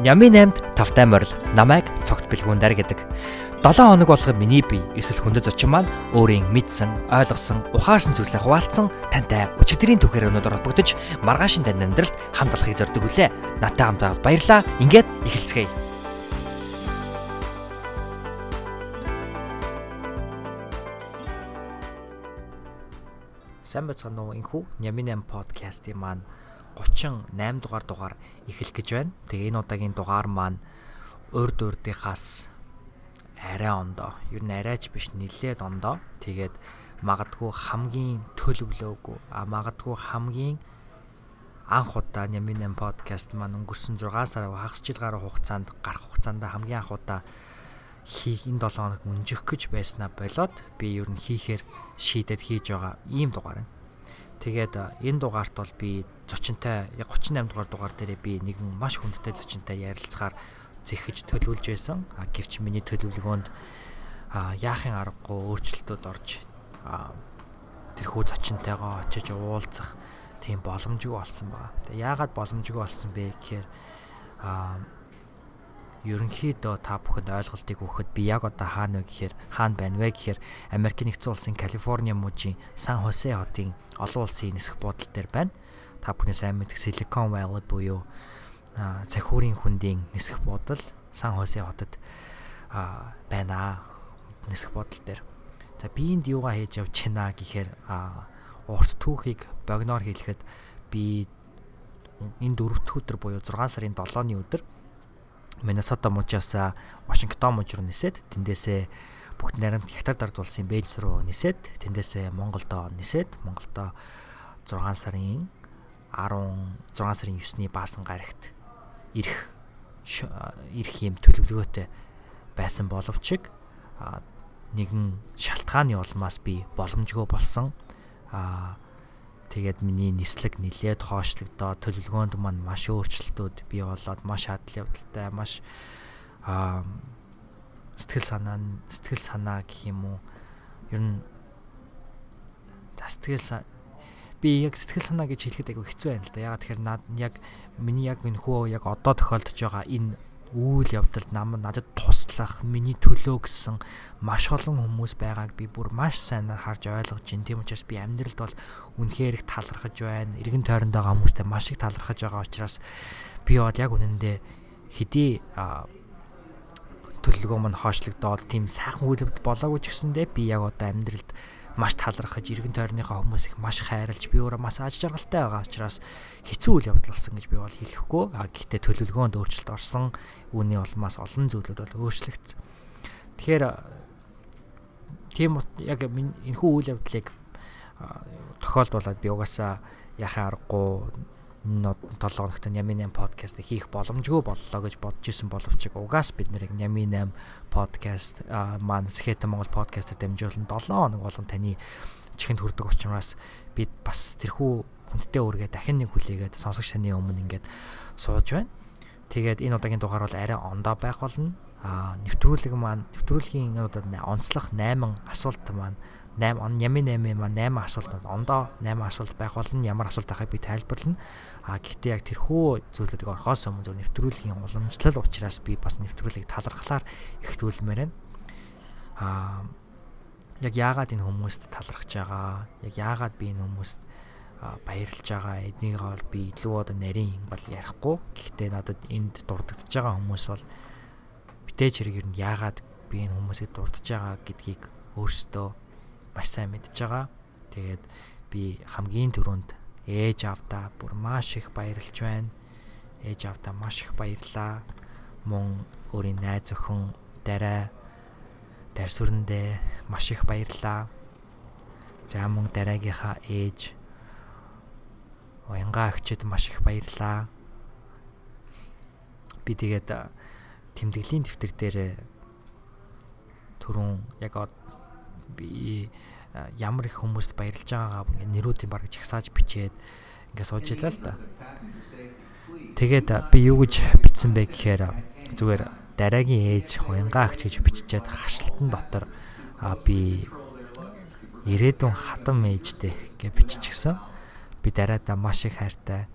Нями 8-д тавтай морил намайг цогт бэлгүүндэр гэдэг. 7 хоног болгоо миний бие эсвэл хүндэт зочин маань өөрийн мэдсэн, ойлгосон, ухаарсан зүйлсээ хуваалцсан тантай өчигдрийн түүхээр өнөдөр холбогдож маргаашин тань амьдралд хамт олохыг зорддог үлээ. Натаа хамт байгаад баярлаа. Ингээд эхэлцгээе. Сайн байцгаана уу энхүү Нямин 8 подкастын маань 38 дугаар дугаар эхлэх гэж байна. Тэгээ энэ удаагийн дугаар маань урд урдынхаас арай ондоо. Ер нь арайч биш нилээд ондоо. Тэгээд магадгүй хамгийн төлөвлөөгүй а магадгүй хамгийн анх удаа Нямин 8 подкаст маань өнгөрсөн 6 сар хагас жил гаруй хугацаанд гарах хугацаанд хамгийн анх удаа хийх энэ 7 хоног үнжих гэж байснаа болоод би ер нь хийхээр шийдэд хийж байгаа ийм дугаар байна. Тэгээд энэ дугаарт бол би зочинтой яг 38 дугаар дугаар дээрээ би нэгэн маш хүндтэй зочинтой ярилцахаар зэхэж төлөвлөж байсан. А гэвч миний төлөвлөгөөнд а яахын аргагүй өөрчлөлтүүд орж а тэрхүү зочинтойгоо очиж уулзах тийм боломжгүй болсон байна. Тэгээ яагаад боломжгүй болсон бэ гэхээр а ерөнхийдөө та бүхэнд ойлголтыг өгөхөд би яг одоо хаана вэ гэхээр хаана байна вэ гэхээр Америк нэгдсэн улсын Калифорни мужийн Сан Хосе хотын олон улсын нисэх буудлын дээр байна. Та бүхний сайн мэдэх Silicon Valley буюу цахиурийн хүндийн нисэх буудал Сан Хосе хотод байна. Нисэх буудлын дээр. За би энд юугаа хийж явж байна гэхээр урт түүхийг богноор хэлэхэд би энэ дөрөвт өдөр буюу 6 сарын 7-ны өдөр Миннесота мужаас Вашингтон муж руу нисээд тэндээсээ бүгд наримт хятад ард улсын Бээжс руу нисээд тэндээсээ Монголдо нисээд Монголдо 6 сарын 10 6 сарын 9-ний баасан гарагт ирэх ирэх юм төлөвлөгөөтэй байсан боловч нэгэн шалтгааны улмаас би боломжгүй болсон. Аа Тэгээд миний нислэг нилээд хоошлогдоо төлөвлөгөөнд маань маш өөрчлөлтүүд бий болоод маш хадл явдалтай маш аа сэтгэл санаа сэтгэл санаа гэх юм уу ер нь сэтгэл би яг сэтгэл санаа гэж хэлэхэд айгүй хэцүү байна л да. Ягаад тэгэхээр над яг миний яг энэ хөө яг одоо тохиолдож байгаа энэ үйл явдалд нам надад туслах миний төлөө гэсэн маш олон хүмүүс байгааг би бүр маш сайн харж ойлгож байна. Тийм учраас би амьдралд бол үнэхээр их талархаж байна. Иргэн тойронд байгаа хүмүүстэй маш их талархаж байгаа учраас би бол яг үнэндээ хэдий төлөвлөгөө мань хоошлогдоод тийм сайхан үйл явдал болоогүй ч гэсэндээ би яг одоо амьдралд маш талархаж иргэн тойрныхоо хүмүүс их маш хайрлж би өөрөө маш аж жаргалтай байгаа учраас хэцүү үйл явдал болсон гэж би бол хэлэхгүй. А гэхдээ төлөвлөгөөнд өөрчлөлт орсон. Үүний улмаас олон зүйлүүд бол өөрчлөгдсөн. Тэгэхээр тийм яг энэхүү үйл явдлыг тохиолдуулаад би угаасаа яхаа аргагүй 7 хоногт Ями 8 подкаст хийх боломжгүй боллоо гэж бодож исэн боловч угаас бид нарыг Ями 8 подкаст маань Skate Монгол подкастер дамжуулан 7 хоног болгон таны чихэнд хүрдэг учраас бид бас тэрхүү хүндтэй үргээ дахин нэг хүлээгээд сонсогч таны өмнө ингээд сууж байна. Тэгээд энэ удаагийн дугаар бол арай ондоо байх болно. А нэвтрүүлэг маань нэвтрүүлгийн одоо онцлох 8 асуулт маань 8 он ями 8 маань 8 асуулт ондоо 8 асуулт байх болно. Ямар асуулт байхыг би тайлбарлана. А гэхдээ яг тэрхүү зүйлүүдийг орхоос өмнө зөв нэвтрүүлгийн уламжлал учраас би бас нэвтрүүлгийг талархлаар ихтүүлмээр байна. А яг яагаад энэ хүмүүст талархаж байгаа? Яг яагаад би энэ хүмүүст баярлж байгаа? Эднийг бол би илүү одоо нарийн бол ярихгүй. Гэхдээ надад энд дурддаж байгаа хүмүүс бол битээч хэрэг ер нь яагаад би энэ хүмүүсийг дурдж байгаа гэдгийг өөрсдөө маш сайн мэдж байгаа. Тэгээд би хамгийн түрүүнд ээж авдаа бүр маш их баярлж байна. Ээж авдаа маш их баярлаа. Мөн өөрийн найз охин дараа дарсүрэндээ маш их баярлаа. За мөн дараагийнхаа ээж уянгаа өгчөд маш их баярлаа. Би тэгээд тэмдэглэлийн дэвтэр дээр түрүүн яг би ямар их хүмүүст баярлж байгаагаа ингээ нэрүүдийн баг жагсааж бичээд ингээ сууж илаа л да. Тэгээд би юу гэж бичсэн бэ гэхээр зүгээр дараагийн ээж хуянгаа агч гэж биччихээд хашлтан дотор би ирээдүйн хатам ээжтэй гэж биччихсэн. Би дараадаа маш их хайртай.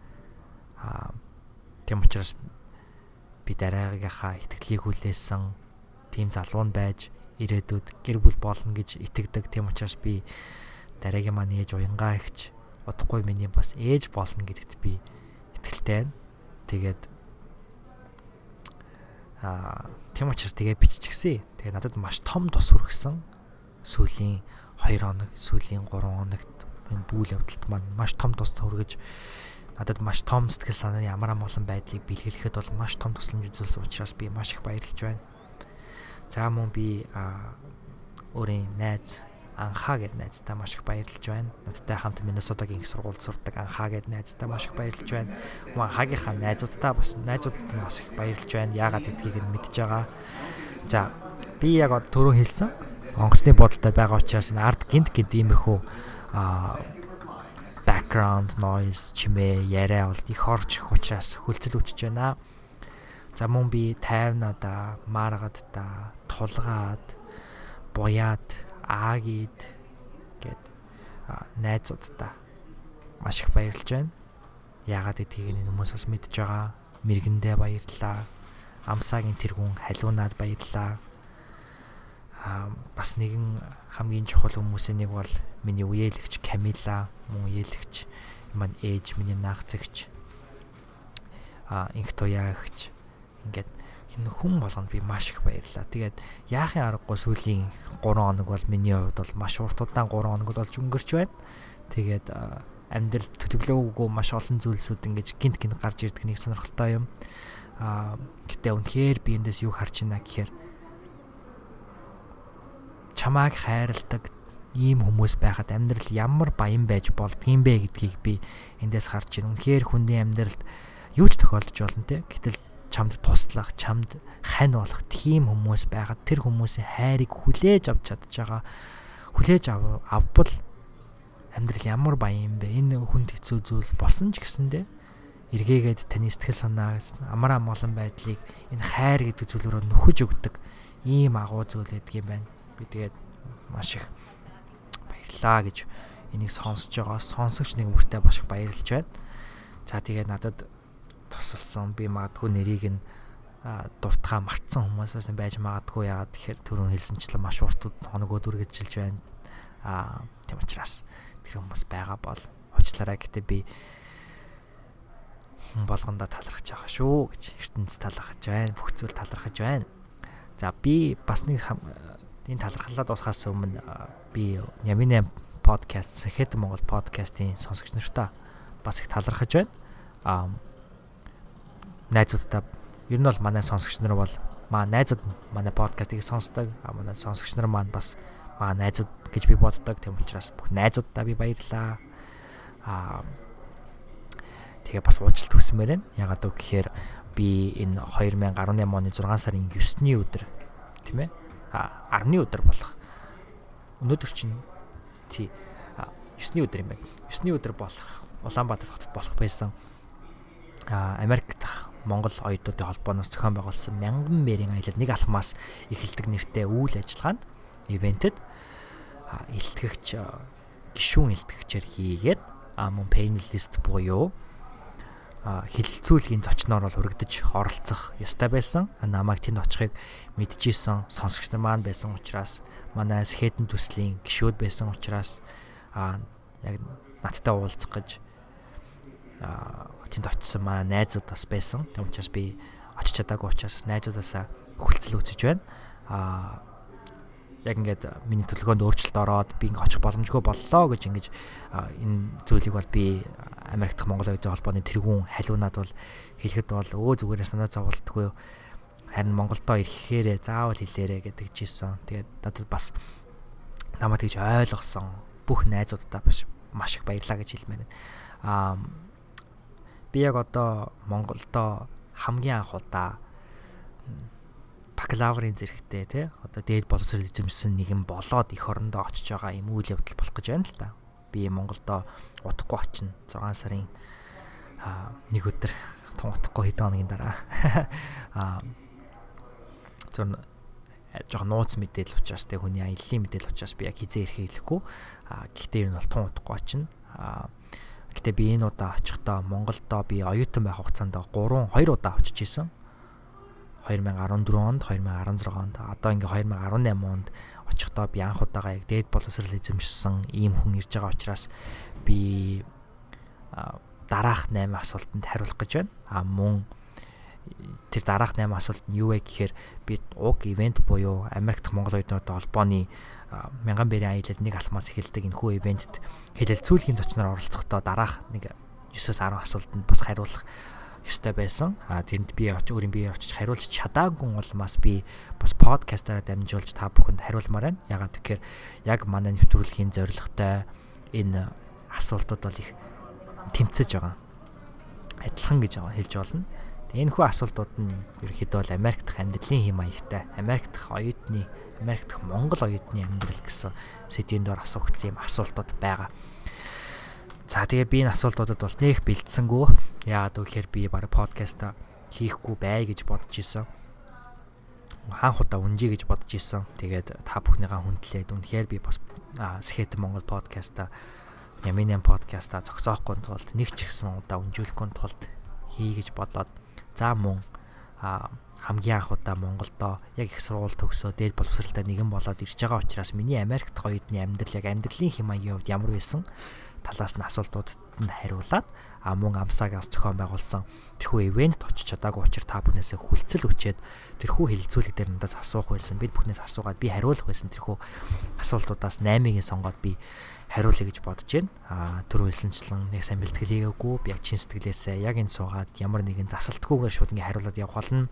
Аа тийм учраас би дараагийнхаа итгэлийг хүлээсэн тийм залуу нь байж ирээдүйд гэр бүл болно гэж итгэдэг. Тийм учраас би дараагийн маань ээж уянгаа ихч удахгүй миний бас ээж болно гэдэгт би итгэлтэй байна. Тэгээд аа тийм учраас тэгээ биччихсэн. Тэгээ надад маш том тус хүргэсэн. Сүүлийн 2 хоног, сүүлийн 3 хоногт бүйл явдалт маань маш том тус хүргэж надад маш том сэтгэл санааны ямар амгалан байдлыг бэлгэлэхэд бол маш том тусламж үзүүлсэн учраас би маш их баярлж байна. За мөн би өөрийн найз Анхаа гэд найзтай маш их баярлж байна. Надтай хамт Миннесотагийн их сургуульд сурдаг Анхаа гэд найзтай маш их баярлж байна. Мөн Анхаагийнхаа найзуудтай бас найзуудад нь бас их баярлж байна. Яагаад гэдгийг нь мэдж байгаа. За би яг түрүү хэлсэн онгоцны бодолтой байгаа учраас энэ арт гинт гинт иймэрхүү а background noise чимээ яриа бол их орж их учраас хөлцөл үчиж байна. За мөн би тайвнада, маргадда, тулгаад, буяад, аагид гэд найзуудтай маш их баярлж байна. Яагаад гэдгийг энэ хүмүүс бас мэдж байгаа. Мэргэндээ баярлалаа. Амсаагийн тэргүүн халуунаад баярлалаа. Аа бас нэгэн хамгийн чухал хүмүүсийн нэг бол миний үеэлэгч Камила мөн үеэлэгч маань ээж миний наагцэгч а инх туяагч ингээд энэ хүн болгонд би маш их баярлаа. Тэгээд яахын аргагүй сүүлийн 3 хоног бол миний хувьд бол маш урт удаан 3 хоногд болж өнгөрч байна. Тэгээд амьдрал төлөвлөөгүй маш олон зүйлсүүд ингэж гинт гинт гарч ирдэг нэг сонирхолтой юм. Аа гэтээ үнэхээр би эндээс юу харж байна гэхээр чамааг хайрладаг ийм хүмүүс байхад амьдрал ямар баян байж болдгийм бэ гэдгийг би эндээс харж байна. Үнэхээр хүний амьдралд юу ч тохиолдож болно те. Гэтэл чамд туслах, чамд хань болох тийм хүмүүс байгаад тэр хүмүүсийн хайрыг хүлээж авч чадж байгаа. Хүлээж авбал амьдрал ямар баян бэ? Энэ хүнд хэцүү зүйл болсон ч гэсэндэ эргээгээд таны сэтгэл санаа амар амгалан байдлыг энэ хайр гэдэг зүйлөөрөө нөхөж өгдөг ийм агуу зүйл гэдэг юм байна. Би тэгээд маш их баярлаа гэж энийг сонсож байгаа. Сонсогч нэг бүртээ маш их баярлж байна. За тэгээд надад тусалсан би магадгүй нэрийг нь дуртахаа мартсан хүмүүсээс байж магадгүй яагаад тэгэхээр түрүүн хэлсэнчлэн маш урт хоног өдөргөжилж байна. Аа тийм учраас тэр хүмүүс байгаа бол уучлаарай гэтээ би болгондоо талархаж байгаа шүү гэж ертөнц талархаж байна. Бүх зүйл талархаж байна. За би бас нэг энэ талархлаа дуусгаас өмнө би Ямин 8 подкаст Сэхэд Монгол подкастын сонсогч нартай бас их талархаж байна. Аа найзуудтай ер нь бол манай сонсогч нар бол маа найзууд манай подкастыг сонсдог. Аа манай сонсогч нар маань бас маа найзууд гэж би боддог. Тэм учраас бүх найзуудтай би баярлаа. Аа тэгээ бас уучлалт хүсмээр байна. Ягаад гэв гэхээр би энэ 2018 оны 6 сарын 9-ний өдөр тийм ээ 10-ны өдөр болох. Өнөөдөр чинь тий 9-ний өдөр юм байна. 9-ний өдөр болох Улаанбаатар хотод болох байсан а Америк дахь Монгол оюутнуудын холбооноос зохион байгуулсан мянган мэрийн аялал нэг алхмаас эхэлдэг нэртэй үйл ажиллагаанд ивентэд илтгэгч гишүүн илтгэгчээр хийгээд а мөн панелист буюу хилцүүлгийн зочноор бол өргөдөж оролцох ёстой байсан. Намайг тэнд очихыг мэдчихсэн сонсогч нар маань байсан учраас манай Сэхэтэн төслийн гишүүд байсан учраас аа яг надтай уулзах гэж тэнд очисон маа найзууд бас байсан. Тэм учраас би очиж чадаагүй учраас найзуудаасаа хүлцэл үүсэж байна. Аа яг ингээд миний төлөвлөгөөнд өөрчлөлт ороод би ингээд очих боломжгүй боллоо гэж ингэж энэ зүйлийг бол би Америк дахь Монгол Оюутны холбооны тэргүүн халиунаад бол хэлэхэд бол өө зүгээрээ санаа зовлтгүй харин Монголдоо ирэхээрээ заавал хэлээрэ гэдэг жисэн. Тэгээд надад бас намайг тэгж ойлгосон бүх найзуудтай бас маш их баярлаа гэж хэлмээр байна. Аа би яг одоо Монголдоо хамгийн анх удаа бакалаврын зэрэгтэй тий одоо дээд боловсрол эзэмсэн нэгэн болоод эх орондоо очиж байгаа юм үйл явдал болох гэж байна л да. Би Монголдо удахгүй очино. 6 сарын нэг өдөр тун утахгүй хэдэн хоногийн дараа аа зөв жоохон нууц мэдээлэл учраас тэг хүний аяллаа мэдээлэл учраас би яг хизээ ирэхээ хэлэхгүй. Аа гэхдээ ер нь бол тун утахгүй очино. Аа гэхдээ би энэ удаа очихдоо Монголдо би оюутан байх хугацаанд 3 2 удаа очиж исэн 2014 онд 2016 онд одоо ингээ 2018 онд очихдоо би анх удаага яг дээд боловсрал эзэмшсэн ийм хүн ирж байгаа учраас би дараах 8 асуултанд хариулах гэж байна. А мөн тэр дараах 8 асуулт нь юу вэ гэхээр би уг ивент буюу Америк дахь Монгол оюутнууд холбооны мянган бэрийн аялал нэг алхмаас эхэлдэг энэхүү ивентэд хэлэлцүүлгийн зочноор оролцохдоо дараах нэг 9-10 асуултанд бас хариулах ёстой байсан. А тэнд би өөрийн бие очиж хариулж чадаагүй улмаас би бас подкастаараа дамжуулж та бүхэнд хариулмаар байна. Ягаад гэхээр яг манай нэвтрүүлгийн зорилготой энэ асуултууд бол их тэмцэж байгаа. Адилхан гэж хэлж болно. Энэ хүү асуултууд нь ерөөхдөө бол Америк дахь амьдралын хэм маягтай, Америк дахь оюутны, Америк дахь Монгол оюутны амьдрал гэсэн сэдвийн доор асуугдсан юм асуултууд байгаа. За тэгээ би энэ асуултуудад бол нэх бэлдсэнгүү. Яагаад гэвэл би баг подкаст хийхгүй бай гэж бодож исэн. Хаан худаа үнжи гэж бодож исэн. Тэгээд та бүхнийгаа хүндлээд үнэхээр би бас Сэхэт Монгол подкаста Яминэн подкаста зогсоохгүй тулд нэг ч ихсэн удаа үнжүүлэхгүй тулд хий гэж бодоод За мөн хамгийн анх удаа Монголдо яг их сургууль төгсөө дээд боловсралтай нэгэн болоод ирж байгаа учраас миний Америкт гоёдны амьдрал яг амьдралын хэм маягийн хувьд ямар байсан талаас нь асуултуудад нь хариулаад а мөн амсаагаас зохион байгуулсан тэрхүү ивент очиж чадаагүй учраас та бүхнээсээ хүлцэл өчээд тэрхүү хилцүүлэг дээр надаас асуух байсан бид бүхнээс асуугаад би хариулах байсан тэрхүү асуултуудаас 8-ыг сонгоод би хариулъя гэж бодож байна. Аа түр хэлсэнчлэн нэг сайн бэлтгэл хийгээгүй. Яг чин сэтгэлээсээ яг энэ суугаад ямар нэгэн засалтгүйгээр шууд ингээ хариулаад явах болно.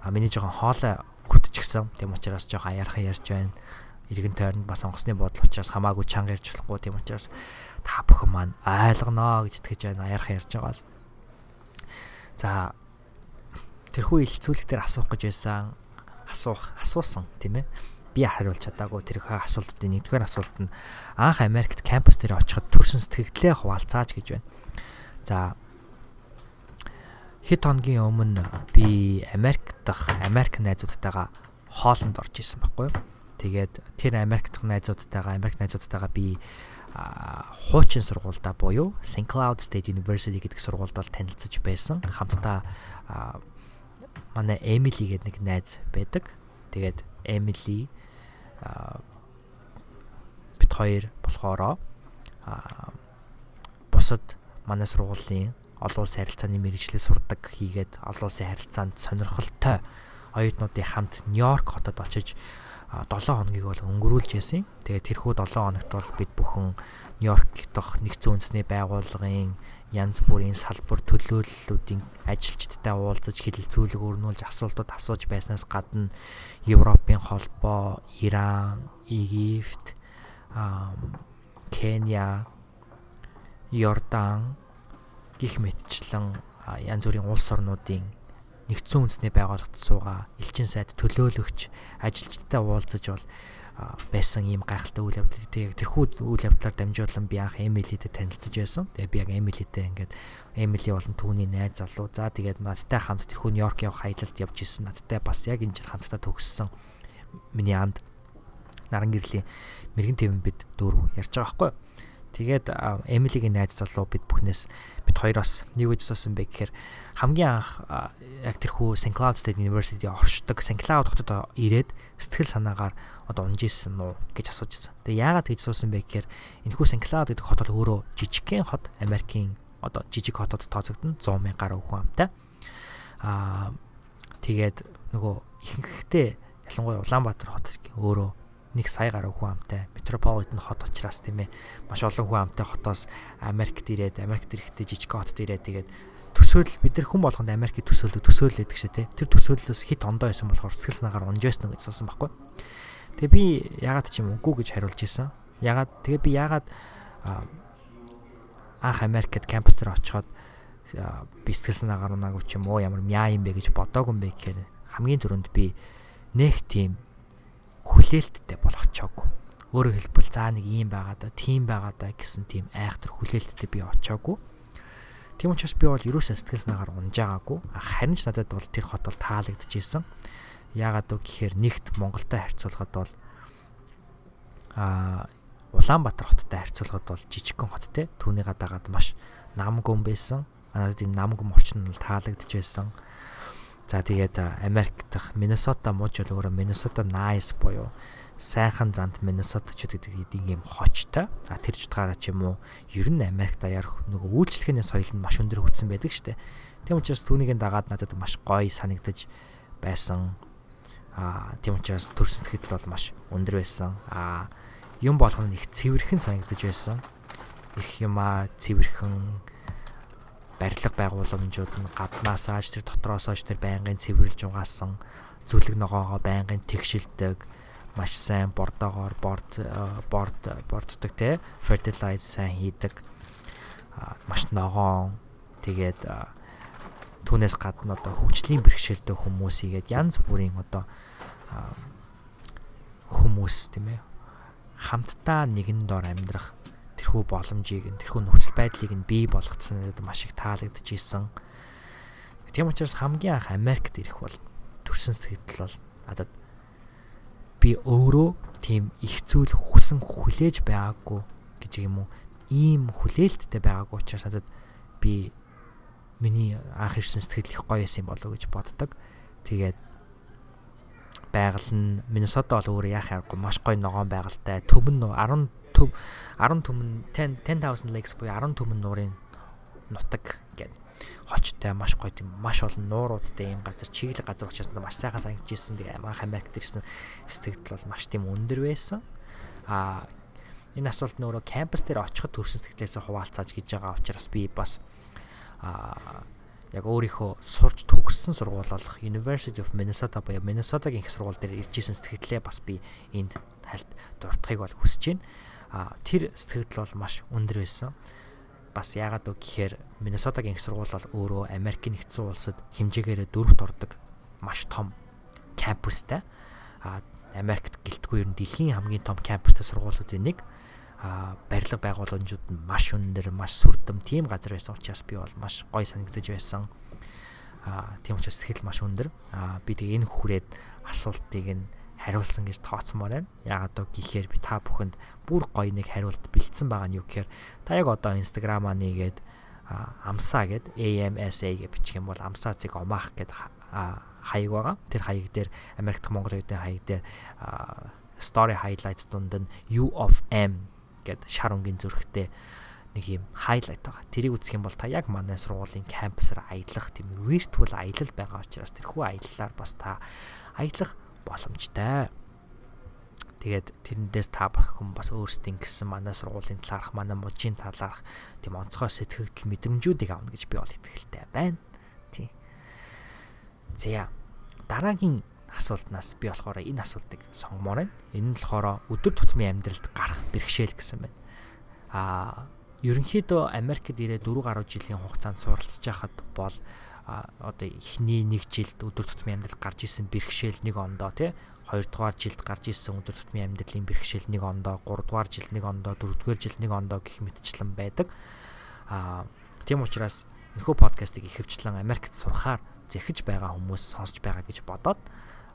Аа миний жоохон хоолой хөтчихсэн. Тэм учраас жоохон аяархан ярьж байна. Иргэн тойронд бас онгоцны бодол учраас хамаагүй чанга ярьж болохгүй. Тэм учраас та бүхэн маань ойлгоноо гэж итгэж байна. Аяархан ярьж байгаа л. За тэрхүү илцүүлэг дээр асуух гэж байсан. Асуух, асуусан тийм ээ би хариулж чадаагүй тэр асуултуудын нэгдүгээр асуулт нь анх Америкт кампус дээр очиход төрсэн сэтгэлдээ хуваалцааж гэж байна. За хэд хоногийн өмнө би Америк дахь Америк найзуудтайгаа хоолнд орж исэн байхгүй юу? Тэгээд тэр Америк дахь найзуудтайгаа Америк найзуудтайгаа би хуучин сургуультай буюу St Cloud State University гэдэг сургуульд бол танилцж байсан. Хамтдаа манай Emily гэдэг нэг найз байдаг. Тэгээд Emily бит хоёр болохоро бусад манай сургуулийн олон улсын харилцааны мэрэгчлээ сурдаг хийгээд олон улсын харилцаанд сонирхолтой оюутнуудын хамт Нью-Йорк хотод очиж 7 хоногийг бол өнгөрүүлж яасан. Тэгээд тэрхүү 7 хоногт бол бид бүхэн Нью-Йорк дахь нэгдсэн үндэсний байгууллагын янз бүрийн салбар төлөөллүүдийн ажилчдтай уулзаж хилэлцүүлэг өрнүүлж асуултууд асууж байснаас гадна Европын холбоо, Иран, Египт, Кenya, Йордан гих мэтчлэн янз бүрийн улс орнуудын нэгдсэн үндэсний байгууллагт суугаа элчин сайд төлөөлөгч ажилчдтай уулзаж бол байсан ийм гайхалтай үйл явдал тэгээ тэрхүү үйл явдлаар дамжуулан би анх Эмилитэй танилцж байсан. Тэгээ би яг Эмилитэй ингээд Эмили болон түүний найз залуу. За тэгээд надтай хамт тэрхүү Нью-Йорк явах аялалд явж исэн. Надтай бас яг энэ жил хамтдаа төгссөн. Миний анд наран гэрлийн мэрэгэн тэвэн бид дөрөв ярьж байгаа байхгүй юу? Тэгээд Эмилигийн найз залуу бид бүхнээс бид хоёроос нэг үж суусан бэ гэхээр хамгийн анх яг тэрхүү St Cloud State University оршдог St Cloud хотод ирээд сэтгэл санаагаар одоо унж исэн нуу гэж асууж ирсэн. Тэгээ яагаад гэж суусан бэ гэхээр энэхүү St Cloud гэдэг хотод өөрөө жижигхэн хот Америкийн одоо жижиг хотод тооцогдно 100 мянган гаруй хүн амтай. Аа тэгээд нөгөө ихэнхдээ ялангуяа Улаанбаатар хот өөрөө нэг сая гаруй хүн амтай. Метрополитен хот учраас тийм ээ маш олон хүн амтай хотоос Америкт ирээд Америкт ирэхдээ жижиг хотод ирээд тэгээд төсөөлөл бид нар хүн болгонд Америкийн төсөөлөл төсөөлөл гэдэг шиг тийм тэр төсөөллөөс хит ондоо байсан болохоор сэтгэл санаагаар унж байсан гэж сонсон байхгүй. Тэгээ би ягаад ч юм үгүй гэж хариулж исэн ягаад тэгээ би ягаад анх Америкт кампус дээр очиход би сэтгэл санаагаар унаагүй ч юм уу ямар мяа юм бэ гэж бодоагүй юм бэ гэхээр хамгийн түрүүнд би нэг тийм хүлээлттэй бол очоогүй. Өөрөөр хэлбэл заа нэг юм байгаа да, тийм байгаа да гэсэн тийм айхтар хүлээлттэй би очоогүй. Тийм учраас би бол ерөөсөө сэтгэл санаагаар унжаагаагүй. Харин ч надад бол тэр хот бол таалагдчихсэн. Яагаад вэ гэхээр нэгт Монголтой харьцуулахад бол аа Улаанбаатар хоттой харьцуулахад бол жижигхэн хоттэй. Түүнийгээ дагаад маш намгүм байсан. Надад энэ намгүм орчин нь таалагдчихсэн. За тэгээд Америк дахь Миннесота мууч бол өөрөө Миннесота Nice буюу сайхан зант Миннесотачуд гэдэг ийм хочтой. А тэр ч утгаараа ч юм уу ер нь Америк даяар нөгөө үйлчлэгээний соёл нь маш өндөр хөгжсөн байдаг дээ. Тийм учраас түүнийг дагаад надад маш гоё санагдаж байсан. А тийм учраас төрсөн сэтгэл бол маш өндөр байсан. А юм болгоно их цэвэрхэн санагдаж байсан. Их юмаа цэвэрхэн барилга байгууламжууд нь гаднаасаа ч тэр дотроосоо ч тэр байнгын цэвэрлж угаасан зүлэг ногоогоо байнгын тэгшилдэг маш сайн бордоогоор борд борд борддог те fertilize сайн хийдэг маш ногоон. Тэгээд түүнээс гадна одоо хөгжлийн бэрхшээлтэй хүмүүсийгээд янз бүрийн одоо хүмүүс тийм ээ хамтдаа нэгэн дор амьдрах тэрхүү боломжийг нь тэрхүү нөхцөл байдлыг нь бий болгоцсон надад маш их таалагдж исэн. Тийм учраас хамгийн анх Америкт ирэх бол төрсэн сэтгэл бол надад би өөрөө тийм их зүйл хүсэн хүлээж байгаагүй гэж юм уу ийм хүлээлттэй байгаагүй учраас надад би миний анх ирсэн сэтгэл их гоё юм болов гэж боддог. Тэгээд байгаль нь Миннесота бол өөрөө яах юм маш гоё ногоон байгальтай. Төв нь 10 төв 10 түмэн 10 10000 lakes буюу 10 түмэн нуурын нутаг гэдэг хочтой маш гоё тийм маш олон нууруудтай юм газар чиглэг газар учраас маш сайхан санагдчихсэн. Тэгээ манх Америкт ирсэн сэтгэл бол маш тийм өндөр байсан. Аа энэ асуулт нөөрэ кампус дээр очиход төрсэн сэтгэлээс хуваалцааж гэж байгаа учраас би бас аа яг өөрийнхөө сурч төгссөн сургууль болох University of Minnesota буюу Minnesota-гийн их сургууль дээр ирж исэн сэтгэлээ бас би энд тальд дуртахыг бол хүсэж байна тэр сэтгэл бол маш өндөр байсан. Бас яагаад вэ гэхээр Миннесотагийн их сургууль бол өөрөө Америкийн нэгдсэн улсад хэмжээгээр дөрөвт ордог маш том кампустай. А Америкт гэлтгүй ер нь дэлхийн хамгийн том кампустай сургуулиудын нэг а барилга байгууламжууд нь маш өндөр, маш сүрдэм тийм газар байсан учраас би бол маш гой санагдаж байсан. А тийм учраас сэтгэл маш өндөр. А би тэгээ энэ хүрээд асуултыг нь хариулсан гэж тооцмоор байна. Яагаад вэ гэхээр би та бүхэнд бүр гоё нэг хариулт бэлдсэн байгаа нь юу гэхээр та яг одоо Instagram-аа нэгээд амсаа гэд AMSA гэж бичих юм бол амсаа цэг омаах гэд хаяг байгаа. Тэр хаяг дээр Америкт Монгол үеийн хаяг дээр story highlights дунд нь U of M гэд шар өнгийн зүрхтэй нэг юм хайлайт байгаа. Тэрийг үзэх юм бол та яг манай сургуулийн кампусаар аялах тийм virtual аялал байгаа учраас тэрхүү аяллаар бас та аялах боломжтой. Тэгээд тэрнээс та бүхэн бас өөрсдийн гэсэн манай сургуулийн талаарх, манай мужийн талаарх тийм онцгой сэтгэгдэл мэдрэмжүүдийг авна гэж би бол итгэлтэй байна. Тийм. За дараагийн асуултнаас би болохоор энэ асуултыг сонгомоор байна. Энэ нь болохоор өдөр тутмын амьдралд гарах бэрхшээл гэсэн байна. Аа ерөнхийдөө Америкт ирээ 4 гаруй жилийн хугацаанд суралцж байхад бол одоо эхний нэг жилд өдөр тутмын амьдрал гарч исэн бэрхшээл нэг ондоо тий хоёрдугаар жилд гарч исэн өдөр тутмын амьдралын бэрхшээл нэг ондоо гуравдугаар жилд нэг ондоо дөрөвдүгээр жилд нэг ондоо гэх мэтчлэн байдаг аа тийм учраас энэхүү подкастыг ихэвчлэн Америкт сурахаар зэхэж байгаа хүмүүс сонсож байгаа гэж бодоод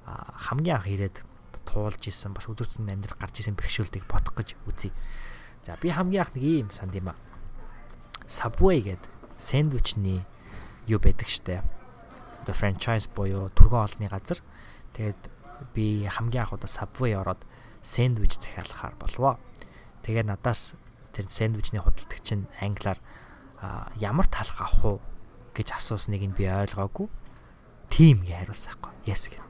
хамгийн анх ирээд туулж исэн бас өдөр тутмын амьдрал гарч исэн бэрхшээлүүдийг бодох гэж үзье. За би хамгийн анх нэг юм санд юм а. Subway гэдэг сэндвичний юу байдаг штэ. Одоо франчайз буюу түргэн олны газар. Тэгээд би хамгийн анх удаа Subway ороод сэндвич захиалахаар болвоо. Тэгээ надаас тэр сэндвичний худалдагч нь англиар ямар талх авах уу гэж асуусныг нь би ойлгоогүй. Тим гэж хариулсаахгүй. Yes гэд.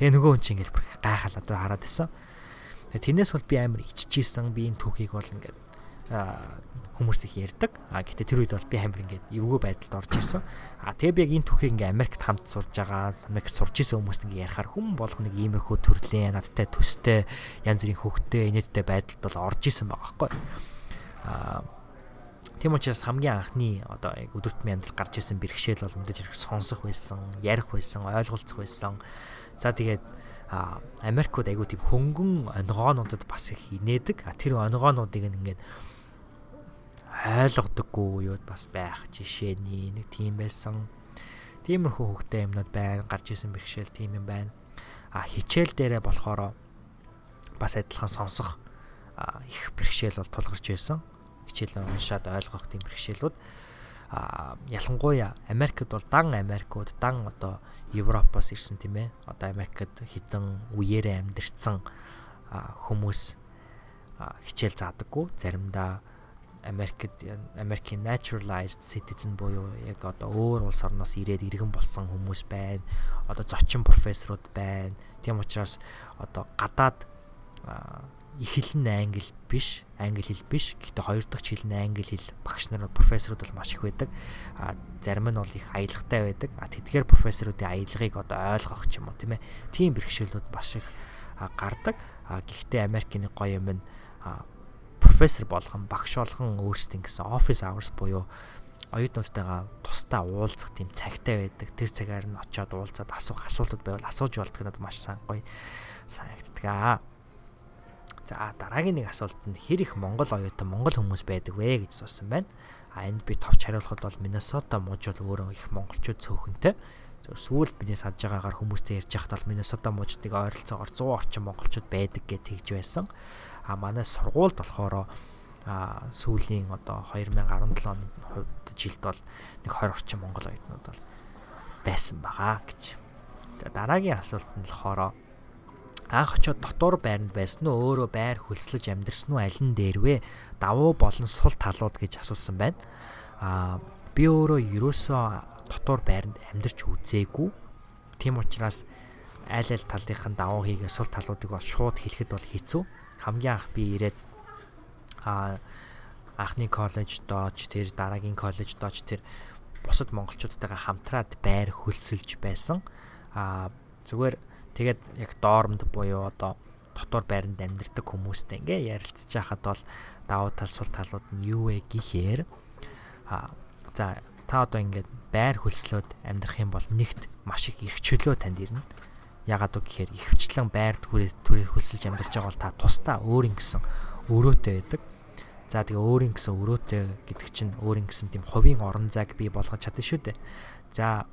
Тэгээ нөгөө хүн чинь ингээл гайхал одоо хараад исэн. Тэрнээс бол би амар иччихсэн. Би энэ түүхийг бол ингээд хүмүүс их ярьдаг. А гэтээ тэр үед бол би хамир ингээд эвгүй байдалд орж исэн. А тэгээ би яг энэ түүхийг ингээд Америкт хамт сурж байгаа, Америкт сурж исэн хүмүүст ингээд ярихаар хүм болох нэг иймэрхүү төрлийн надтай төстэй янз бүрийн хөвгтэй инээдтэй байдалд бол орж исэн байгаа байхгүй. А Тийм учраас хамгийн анхны одоо яг өдөртмийн амьдрал гарч ирсэн бэрхшээл бол мэдээж хэрэг сонсох байсан, ярих байсан, ойлголцох байсан. За тэгээд Америкууд айгуу тийм хөнгөн онгоонуудад бас их инээдэг. Тэр онгоонуудыг ингээд ойлгодоггүй юуд бас байх жишээний нэг тийм байсан. Тиймэрхүү хөвгтэй юмнууд байна. Гарч исэн бэрхшээл тийм юм байна. А хичээл дээрээ болохоор бас адилхан сонсох их бэрхшээл бол тулгарч байсан. Хичээл уншаад ойлгох тийм бэрхшээлүүд. а ялангуяа Америкт бол дан Америкууд дан одоо Европоос ирсэн тийм ээ. Одоо Америкт хідэн үеэрээ амьдэрсэн хүмүүс хичээл заадаггүй. Заримдаа Америкт Америкийн naturalized citizen буюу яг одоо өөр улс орноос ирээд иргэн болсон хүмүүс байна. Одоо зочин профессорууд байна. Тийм учраас одоо гадаад нь англи биш, англи хэл биш. Гэхдээ хоёр дахь хэл нь англи хэл багш нар профессорууд бол маш их байдаг. А зарим нь бол их аялгатай байдаг. А тэдгээр профессоруудын аялгыг одоо ойлгох ч юм уу тийм ээ. Тийм бэрхшээлүүд маш их гардаг. А гэхдээ Америкийн гоё юм нь профессор болгон багш болгон өөрсдийн гэсэн office hours буюу оюутнуудтайгаа тусдаа уулзах тийм цагтай байдаг. Тэр цагаар нь очиод уулзаад асуух асуултууд байвал асууж болдог надад маш сайн гоё санагддаг аа. За дараагийн нэг асуулт нь хэр их Монгол оюутан Монгол хүмүүс байдаг вэ гэж суусан байна. А энд би товч хариулахад бол Миннесота мужи бол өөрөө их монголчууд цөөхөнтэй. Сүүлд миний садж байгаагаар хүмүүстэй ярьж байхад бол Миннесота мужидыг ойролцоогоор 100 орчим монголчууд байдаг гэж тэгж байсан. А манай сургуульд болохоор а сүүлийн одоо 2017 оны хувьд жилд бол нэг 20 орчим монгол оюутнууд бол байсан байгаа гэж. За дараагийн асуулт нь болохоор анх очиод дотор байранд байсан уу өөрөө байр хөлслөж амьдрсан уу аль нь дээрвэ давуу болон сул талууд гэж асуусан байна. А би өөрөө ерөөсөө дотор байранд амьдарч үзээгүй. Тийм учраас аль аль талынхын давуу хийгээ сул талуудыг бол шууд хэлэхэд бол хэцүү хамгийн анх би ирээд а анхны коллеж дооч тэр дараагийн коллеж дооч тэр бусад монголчуудтайгаа хамтраад байр хөлсөлж байсан а зүгээр Тэгээд яг доормд буюу одоо дотор байранд амьдардаг хүмүүстэй ингээ ярилцж байхад бол давуу тал сул талууд нь юу вэ гэхээр а за та одоо ингээд байр хөлслөөд амьдрах юм бол нэгт маш их эрх чөлөө танд ирнэ. Ягаад үг гэхээр ихвчлэн байр түрээ түрээ хөлсөлж амьдарч байгаа бол та тусдаа өөрийн гэсэн өрөөтэй байдаг. За тэгээ өөрийн гэсэн өрөөтэй гэдэг чинь өөрийн гэсэн тийм хувийн орон зайг бий болгож чадна шүү дээ. За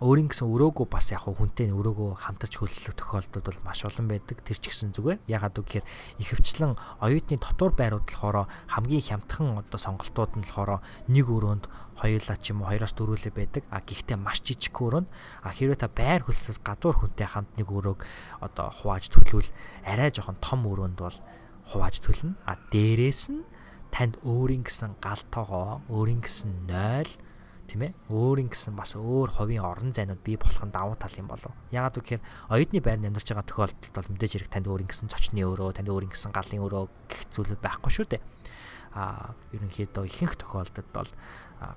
өөрийн гэсэн өрөөгөө бас яг хүнтэй өрөөгөө хамтарч хөлслөх тохиолдол бол маш олон байдаг. Тэр ч гэсэн зүгээр. Ягаад гэвэл ихэвчлэн оюутны дотор байрууд болохоор хамгийн хямдхан одоо сонголтууд нь болохоор нэг өрөөнд хоёулаа ч юм уу хоёроос дөрвөлээ байдаг. А гэхдээ маш жижиг өрөөнд а хэрвээ та байр хөлсөл гадуур хүнтэй хамт нэг өрөөг одоо хувааж төлвөл арай жоохон том өрөөнд бол хувааж төлнө. А дээрээс нь танд өөрийн гэсэн гал тоогоо, өөрийн гэсэн 0 тийм ээ өөрийн гэсэн бас өөр ховийн орон зайнууд бий болох нь давуу тал юм болов. Яагаад гэвэл оюутны байранд амьдарч байгаа тохиолдолд бол мэдээж хэрэг танд өөрийн гэсэн зочны өрөө, танд өөрийн гэсэн галын өрөө гэх зүйлүүд байхгүй шүү дээ. Аа ерөнхийдөө ихэнх тохиолдолд бол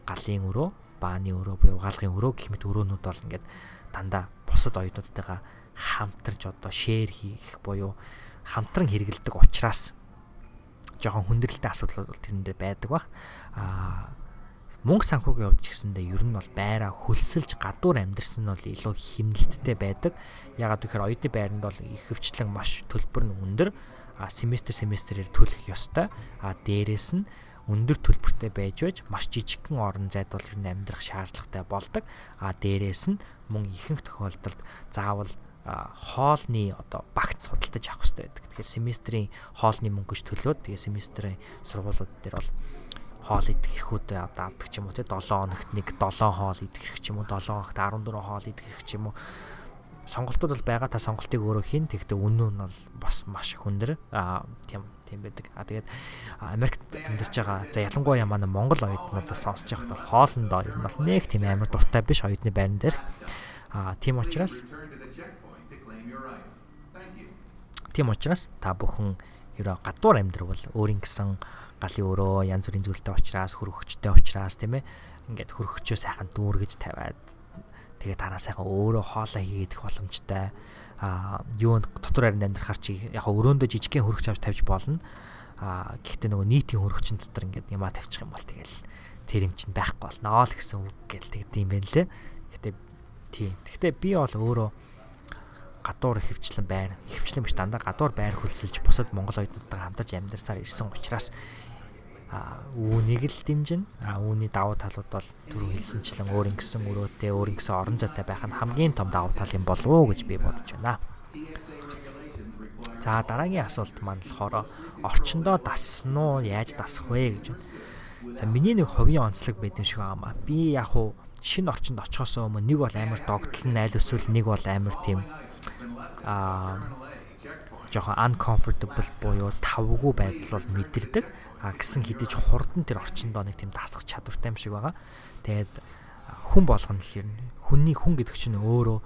галын өрөө, бааны өрөө буюу галгын өрөө гэх мэт өрөөнүүд бол ингээд дандаа бусад оюутнуудтайгаа хамтарч одоо шеэр хийх буюу хамтран хэрэгэлдэг учраас жоохон хүндрэлтэй асуудал бол тэрэндээ байдаг бах. Аа мөнгө санхүүгийн хувьд ч гэсэндээ ер нь бол байраа хөлсөлж гадуур амьдрсан нь бол илүү хэмнэлттэй байдаг. Ягаад гэхээр оюутны байранд бол их хөвчлэн маш төлбөр нь өндөр. А семестр семестрээр төлөх ёстой. А дээрэс нь өндөр төлбөртэй байж байж маш жижигхэн орон зайд бол ер нь амьдрах шаардлагатай болдог. А дээрэс нь мөн ихэнх тохиолдолд заавал хоолны одоо багц судалдаж авах хэрэгтэй байдаг. Тэгэхээр семестрийн хоолны мөнгөж төлөөд тэгээ семестрийн сургуулиуд дээр бол хоол идэх хэрэгүүдээ одоо авдаг ч юм уу те 7 хоногт нэг 7 хоол идэх хэрэг ч юм уу 7 хоногт 14 хоол идэх хэрэг ч юм уу. Сонголтууд бол байгаа та сонголтыг өөрөө хийн тэгтээ үнэн нь бол бас маш их өндөр. Аа тийм тийм байдаг. А тэгээд Америкт амьдарч байгаа за ялангуяа манай Монгол оюутнуудаас сонсож байхад бол хоолндоо ер нь бол нэг тийм амар дуртай биш оюутны байран дээр. А тийм учраас тийм учраас та бүхэн ерөө гадуур амьдрал өөрийн гэсэн галын өрөө янз бүрийн зүйлтэй учраас хөргөгчтэй учраас тийм ээ. Ингээд хөргөгчөө сайхан дүүргэж тавиад тэгээ дараа сайхан өөрөө хоолоо хийгээд их боломжтой. А юу дотор харин амьдрахаар чи яг өрөөндөө жижигхэн хөргөч авч тавьж болно. А гэхдээ нөгөө нийтийн хөргөчн дотор ингээд ямаа тавьчих юм бол тэгэл тэр юм чинь байхгүй болно л гэсэн үг гэл тэгдэм байх лээ. Гэхдээ тийм. Гэхдээ би бол өөрөө гадуур хөвчлэн байр хөвчлэн биш дандаа гадуур байр хөлсөлж бусад монгол оюутнуудтай хамтарч амьдарсаар ирсэн учраас үүнийг л дэмжинэ. А үүний давуу талууд бол түрүү хэлсэнчлэн өөр ингэсэн өрөөтэй, өөр ингэсэн орон зайтай байх нь хамгийн том давуу тал юм болов уу гэж би бодож байна. За дараагийн асуулт маань болохоор орчондоо дассан уу, яаж дасах вэ гэж байна. За миний нэг ховийн онцлог байдаг шиг аамаа. Би яг хуу шинэ орчинд очихоос өмнө нэг бол амар догтлон айл эсвэл нэг бол амар тийм аа жоохон uncomfortable буюу тавгүй байдал бол мэдэрдэг. А гисэн хідэж хурдан тэр орчиндоо нэг тийм дасах чадвартай юм шиг байгаа. Тэгээд хүн болгоно л ер нь хүнний хүн гэдэг чинь өөрөө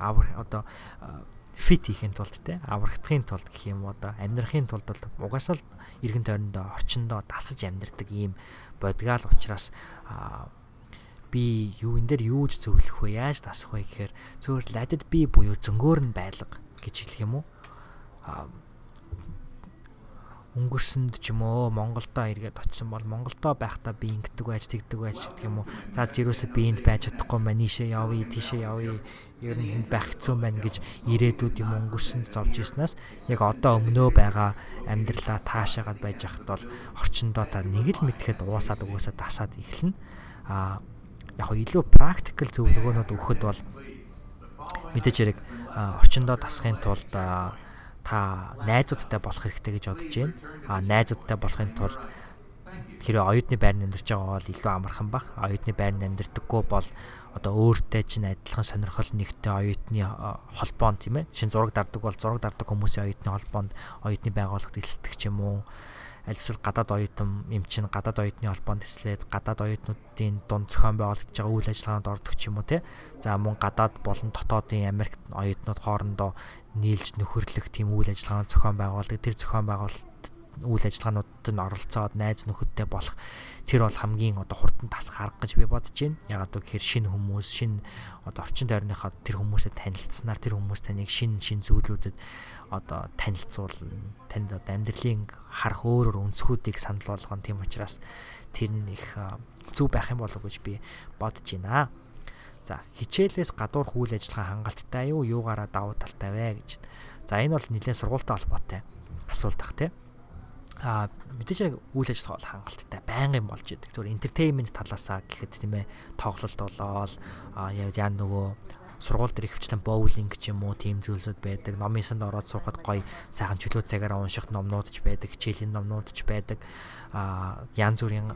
авар одоо фит хийхин тулд те аврагдахын тулд гэх юм одоо амьдрахын тулд бол угаасаа л эргэн тойрондоо орчиндоо дасаж амьдрдаг ийм бодгаал учраас би юу энэ дээр юу ч зөвлөх вэ яаж дасах вэ гэхээр зөвхөн ладд би буюу зөнгөөр нь байлга гэж хэлэх юм уу өнгөрсөнд ч юм уу Монголдоо эргээд очисон бол Монголдоо байхдаа би ингэдэг байж тэгдэг байж гэдэг юм уу. За зэрөөсөө би энд байж чадахгүй маа нийшээ явъя, тийшээ явъя. Ер нь энд байх хэцүү байна гэж ирээдүйд юм өнгөрсөнд зовж ирснаас яг одоо өмнөө байгаа амьдралаа таашаагаад байж хахад бол орчиндоо та нэг л мэдхэд уусаад угаасаа дасаад эхэлнэ. Аа яг илүү практикал зөвлөгөөнүүд өгөхөд бол мэдээж хэрэг орчиндоо дасахын тулд та найзуудтай болох хэрэгтэй гэж бодож байна. А найзуудтай болохын тулд хэрэв оюутны байранд амьдарч байгаа бол илүү амархан баг. Оюутны байранд амьдардаггүй бол одоо өөртөө чинь адилхан сонирхол нэгтэй оюутны холбоонд тийм ээ. Нь зураг дардаг бол зураг дардаг хүмүүсийн оюутны холбоонд оюутны байгууллагад элсдэг ч юм уу аль эсвэл гадаад оюутан юм чинь гадаад оюутны холбоонд төслээд гадаад оюутнуудын дунд зохион байгуулагдж байгаа үйл ажиллагаанд ордог ч юм уу те. За мөн гадаад болон дотоодын Америк оюутнууд хоорондоо нийлж нөхөрлөх тийм үйл ажиллагаанд зохион байгуулдаг. Тэр зохион байгуулалт үйл ажиллагаануудад нь оролцоод найз нөхөдтэй болох тэр бол хамгийн одоо хурдан тасах арга гэж би бодож байна. Ягаад гэвэл шинэ хүмүүс, шинэ одоо орчин тойрныхаа тэр хүмүүсээ танилцсанаар тэр хүмүүс таныг шинэ шинэ зүйлүүдэд одоо танилцуулна. Танд одоо амьдралын харах өөр өөр өнцгүүдийг санал болгоно. Тийм учраас тэр нь их зүг байх юм болов гэж би бодож байна. За хичээлээс гадуур үйл ажиллагаа хангалттай юу юугаараа давуу талтай вэ гэж. За энэ бол нэлээд сургуультай холбоотой асуулт ах тийм а мэдээж яг үйл ажиллагаа бол хангалттай байнгын болж идэг. Зөвхөн entertainment талаасаа гэхэд тийм ээ тоглолт болоод яа нөгөө сургууль дээр ихвчлэн боулинг ч юм уу тийм зүйлсүүд байдаг. Номын санд ороод суухад гоё сайхан чөлөө цагаараа унших номнууд ч байдаг, хичээлийн номнууд ч байдаг. а янз бүрийн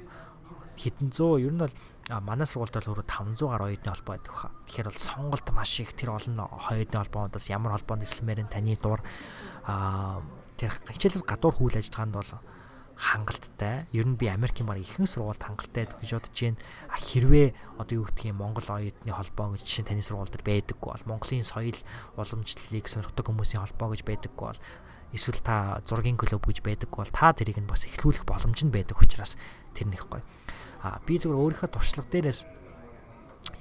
хэдэн зуун ер нь бол манай сургуульд бол өөрөө 500 гаруй оюутны холбоо байдаг хаа. Тэгэхээр бол сонголт маш их тэр олон оюутны холбоодоос ямар холбоонд эслэмээр таны дур а тэр хичээлээс гадуур хүл ажиллагаанд бол хангалттай. Ер нь би Америкийн баг ихэнх сургуульд хангалттай гэж бодож байна. А хэрвээ одоо юу гэдгийг Монгол оюутны холбоо гэж жишээ таны сургууль дээр байдаггүй бол Монголын соёл уламжлалыг сонирхдаг хүмүүсийн холбоо гэж байдаггүй бол эсвэл та зургийн клуб гэж байдаггүй бол та тэрийг нь бас эхлүүлэх боломж нь байдаг учраас тэр нэг гоё. А би зөвхөн өөрийнхөө туршлага дээрээс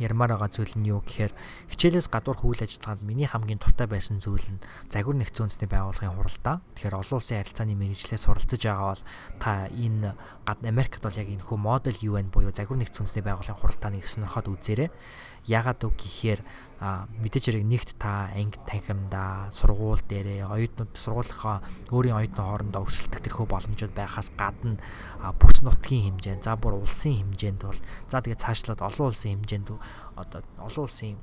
ярмаар байгаа зүйл нь юу гэхээр хичээлээс гадуур үйл ажиллагаанд миний хамгийн дуртай байсан зүйл нь загвар нэгдсэн үндэсний байгууллагын хуралдаа. Тэгэхээр олон улсын харилцааны мэрэгчлээс суралцж байгаа бол та энэ гад Америкт бол яг энэ хөө модел UN буюу загвар нэгдсэн үндэсний байгууллагын хуралдааны их сонирхоод үзээрэй ягаад үг гэхээр мэдээж хэрэг нэгт та анги танхимда сургууль дээрээ оюутнууд сургуулийнхаа өөрийн оюутны хоорондоо өрсөлдөх тэрхүү боломжууд байхаас гадна бүс нутгийн хэмжээнд за бүр улсын хэмжээнд бол за тэгээ цаашлаад олон улсын хэмжээнд одоо олон улсын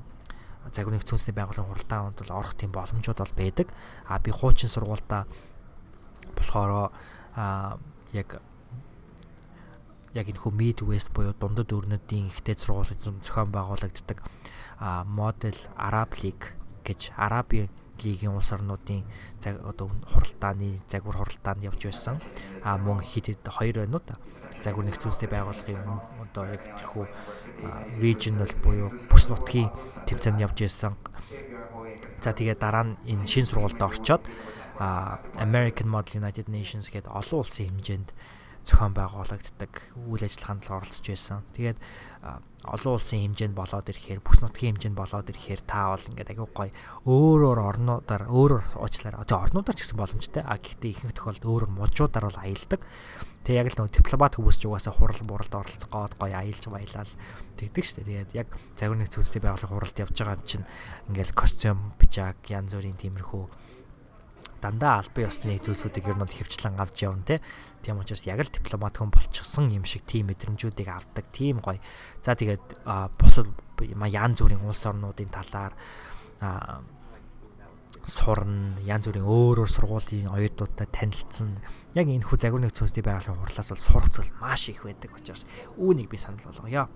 загвар нэгдсэн байгууллагын хуралдаанд бол орох тийм боломжууд бол байдаг. А би хуучин сургуультаа болохоор а яг яг энэ хөө Mid West буюу дундад өрнөдийн ихтэй сургуулиуд зохион байгуулагддаг модел Arab League гэж Арабын лигийн улс орнуудын цаг одоо хуралдааны загвар хуралдаанд явж байсан. А мөн хэд хэд хоёр байна уу та. Загвар нэгцүүлстэй байгууллагын одоо яг тэрхүү regional буюу бүс нутгийн тэмцээнд явж байсан. За тэгээ дараа нь энэ шин сургуульд орчоод American Model United Nations гэдэг олон улсын хэмжээнд зохион байгуулагддаг үйл ажиллагаанд оролцож байсан. Тэгээд олон улсын хэмжээнд болоод ирэхээр бүс нутгийн хэмжээнд болоод ирэхээр та бол ингээд аягүй гоё өөрөөр орнуудаар өөрөөр уучлаарай. Тэгээ орнуудаар ч гэсэн боломжтой. А гэхдээ ихэнх тохиолдолд өөрөөр мужуудаар бол аялдаг. Тэгээ яг л нөгөө дипломат хүмүүс ч угаасаа хурал буралд оролцох гоод гоё аялж баялал тэгдэг штэ. Тэгээд яг загвар нэг зүйлсний байгууллагын хуралд явж байгаа юм чинь ингээд костюм, пижак, янз бүрийн тиймэрхүү дандаа албан ёсны зүйлсүүдийг ер нь бол хөвчлэн авч явна те. Тийм учраас яг л дипломат хүн болчихсон юм шиг тийм мэдрэмжүүдийг авдаг. Тийм гоё. За тэгээд бусад янз бүрийн улс орнуудын талаар сурна, янз бүрийн өөр өөр сургуулийн оюутнуудтай танилцсан. Яг энэ хүү загвар нэгц үндэсний байгууллагын хурлаас бол сурах зүйл маш их байдаг учраас үүнийг би санал болгоё.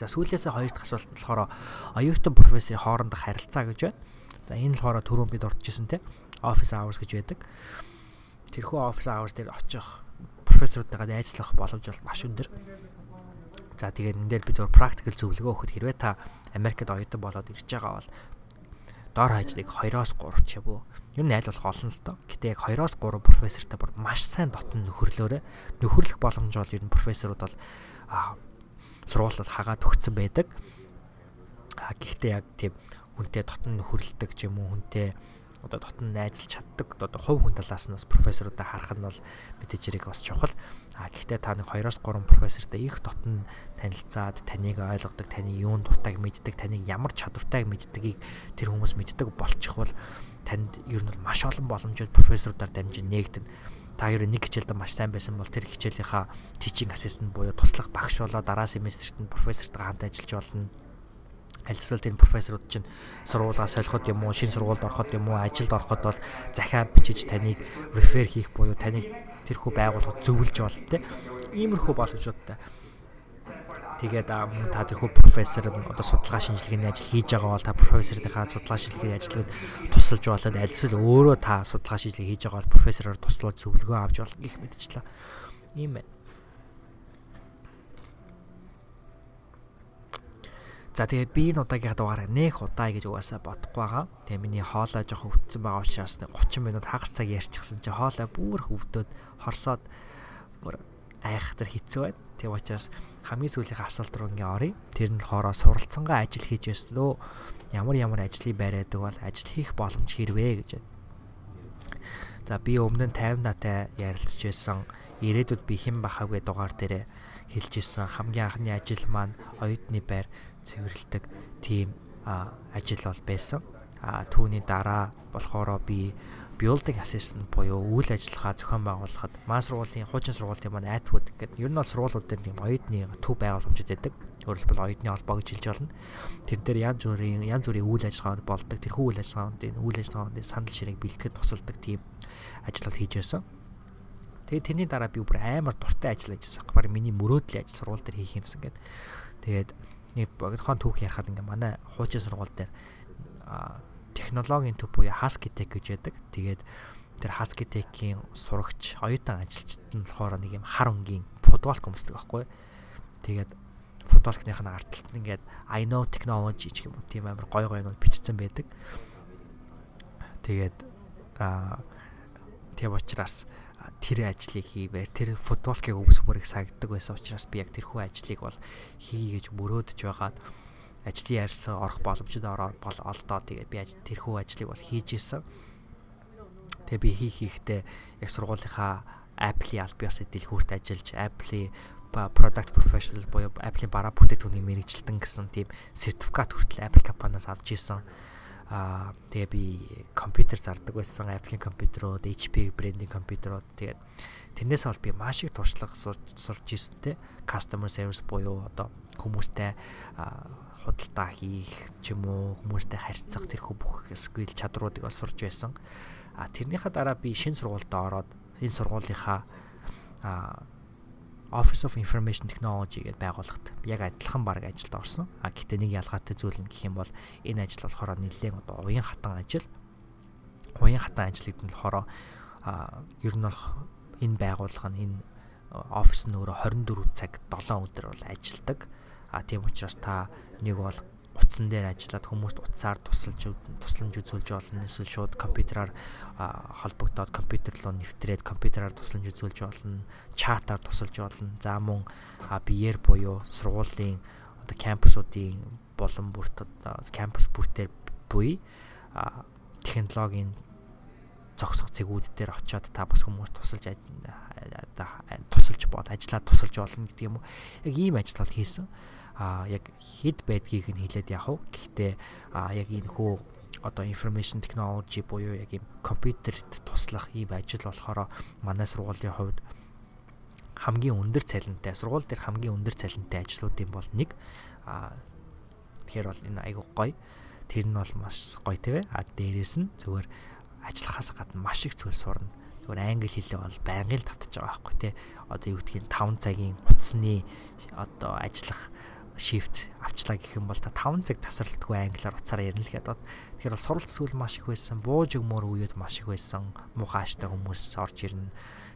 За сүүлээсээ хоёр дахь асуулт болохоор оюутан профессорын хоорондох харилцаа гэж байна. За энэ болохоор түрүүн бид урдчихсан те office hours гэж байдаг. Тэрхүү office hours дээр очих профессоруудтайгаа ажиллах боломж бол маш өндөр. За тэгээд энэ дээр би зөвхөн практикал зөвлөгөө өгөхөд хэрвээ та Америкт оюутан болоод ирж байгаа бол доор хажлыг 2-оос 3 ч юм уу. Ер нь аль болох олон л доо. Гэтэ яг 2-оос 3 профессортай бүр маш сайн дотн нөхөрлөөрэ нөхөрлөх боломж бол ер нь профессорууд бол сургуулиуд хагаад өгсөн байдаг. А гэхдээ яг тийм хүнтэй дотн нөхөрлөдөг ч юм уу хүнтэй одоо дотн найзалж чаддаг. Одоо хувь хүн талаас нь бас профессорудаа харах нь бол мэдээж хэрэг бас чухал. А гэхдээ та нэг 2-оос 3 профессортай их дотн танилцаад таныг ойлгодог, таны юунд дуртайг мэддэг, таныг ямар чадвартайг мэддгийг тэр хүмүүс мэддэг болчих бол танд ер нь маш олон боломжууд профессорудаар дамжин нээгдэн та ер нь нэг хичээлдээ маш сайн байсан бол тэр хичээлийнхаа teaching assistant буюу туслах багш болоо дараа семестрт нь профессортойгоо хамт ажиллаж болно альсвал тэр профессорууд чинь сургуулаа солиход юм уу, шинэ сургуульд ороход юм уу, ажилд ороход бол захиа бичиж таныг рефер хийх буюу таныг тэрхүү байгууллагад зөвлөж болно те. Иймэрхүү боломжуудтай. Тэгээд мөн та тэрхүү профессор одоо судалгаа шинжилгээний ажил хийж байгаа бол та профессорынхаа судалгаа шинжилгээний ажлыг тусалж болоод альсвал өөрөө та судалгаа шинжилгээ хийж байгаа бол профессороор туслуулж зөвлөгөө авч болох гэх мэтчлээ. Ийм байна. За тэгээ би энэ удаагийн дугаараа нэх удаа гэж угаасаа бодохгүй байгаа. Тэгээ миний хоолой жоох өвдсөн байгаа учраас 30 минут хагас цаг ярьчихсан чи хоолой бүр өвдөд хорсоод бүр айхтар хэцүү байна. Тэгээ учраас хамгийн сүүлийнхээ асуулт руу ингээ оръё. Тэр нь болохоор суралцсангаа ажил хийж өслөө. Ямар ямар ажлыг байраадаг бол ажил хийх боломж хэрвээ гэж байна. За би өмнө нь 50 натай ярилцж байсан. Ирээдүйд би хэн бахаагүй дугаар дээр хэлж исэн хамгийн анхны ажил маань оюутны байр цэвэрлдэг тийм ажил бол байсан. А түүний дараа болохоор би building assistant буюу үйл ажиллагаа зохион байгуулахад маа сургуулийн хуучин сургуулийн маань Atwood гэдэг ер нь бол сургуулиуд дээр тийм оюутны төв байгууламжууд байдаг. Өөрөлдвөл оюутны холбоо гэж хэлж болно. Тэр дээр янз бүрийн янз бүрийн үйл ажиллагаанд болдог. Тэрхүү үйл ажиллагааны үйл ажиллагааны санал ширээг бэлтгэхэд тусалдаг тийм ажил бол хийж байсан. Тэгээд тэрний дараа би бүр амар дуртай ажил ажилласан. Бараг миний мөрөөдлийн ажил сургууль дээр хийх юмсан гэдэг. Тэгээд нэг богдхон түүх ярихад ингээ манай хуучин сургууль дээр технологийн төв буюу Husky Tech гэж байдаг. Тэгээд тэр Husky Tech-ийн сурагч оюутан ажилчид нь болохоор нэг юм хар өнгийн футболк өмсдөг байхгүй. Тэгээд футболкных нь ард талд ингээд I know technology гэх юм уу тийм амар гой гой нууд бичсэн байдаг. Тэгээд аа тийм учраас тэр ажлыг хийвэр тэр футболкийг өвс бүрийг сагддаг байсан учраас би яг тэрхүү ажлыг бол хий гэж мөрөөдөж байгаад ажлын ярилцлага орох боломжтой ороод бол олдоо тэгээд би тэрхүү ажлыг бол хийж исэн. Тэгээ би хийх хийхдээ яг сургуулийнхаа Apple-ийн биесээ дэлгүүрт ажиллаж Apple-ийн product professional буюу Apple-ийн бараа бүтээгдэхүүнийг мэрэгжилтэн гэсэн тийм сертификат хүртэл Apple компаниас авч исэн. Аа тэгээ би компьютер зардаг байсан. Apple-ийн компьютерууд, HP брендийн компьютерууд тэгээд тэрнээс бол би маш их туршлага сурч ирсэн те. Customer service буюу одоо хүмүүстэй худалдаа хийх ч юм уу хүмүүстэй харьцах тэрхүү бүх skill чадруудыг бол сурч байсан. А тэрнийхээ дараа би шинэ сургуульд ороод энэ сургуулийнхаа Office of Information Technology гэдэг байгууллагт яг адилхан баг ажилд орсон. А гэхдээ нэг ялгаатай зүйл нь гэх юм бол энэ ажил болохоор нэлээд одоо уян хатан ажил. Уян хатан ажлыг нь болохоор а ер нь бол энэ байгууллага нь энэ офис нь өөрөө 24 цаг 7 өдөр бол ажилдаг. А тийм учраас та нэг бол утсан дээр ажиллаад хүмүүст утсаар тусалж тусламж үзүүлж болно. Эсвэл шууд компьютераар холбогдоод компьютер руу нэвтрээд компьютераар тусламж үзүүлж болно. Чатаар тусалж болно. За мөн биеэр буюу сургуулийн одоо кампусуудын болон бүрт кампус бүртээр буй технологийн зогсох зэгүүд дээр очиод та бас хүмүүс тусалж тусалж бод ажиллаад тусалж болно гэдэг юм уу. Яг ийм ажил бол хийсэн а яг хэд байдгийг нь хэлээд вэ? Гэхдээ а яг энэ хөө одоо information technology буюу яг юм компьютерт туслах ийм ажил болохоор манай сургуулийн хувьд хамгийн өндөр цалинтай сургууль дээр хамгийн өндөр цалинтай ажлуудын бол нэг а тэгэхээр бол энэ айгуу гоё. Тэр нь бол маш гоё тийм ээ. А дээрэс нь зүгээр ажиллахаас гадна маш их зүйл сурна. Зүгээр англи хэлээ бол байнгын тавтаж байгаа байхгүй тий. Одоо юу гэдгийг 5 цагийн утасны одоо ажиллах shift авчлаа гэх юм бол та 5 цаг тасралтгүй англиар уцаараа ярина л гэдэг. Тэгэхээр бол суралц зүйл маш их байсан. Бууж өгмөр үеуд маш их байсан. Муухай аштай хүмүүс орж ирнэ.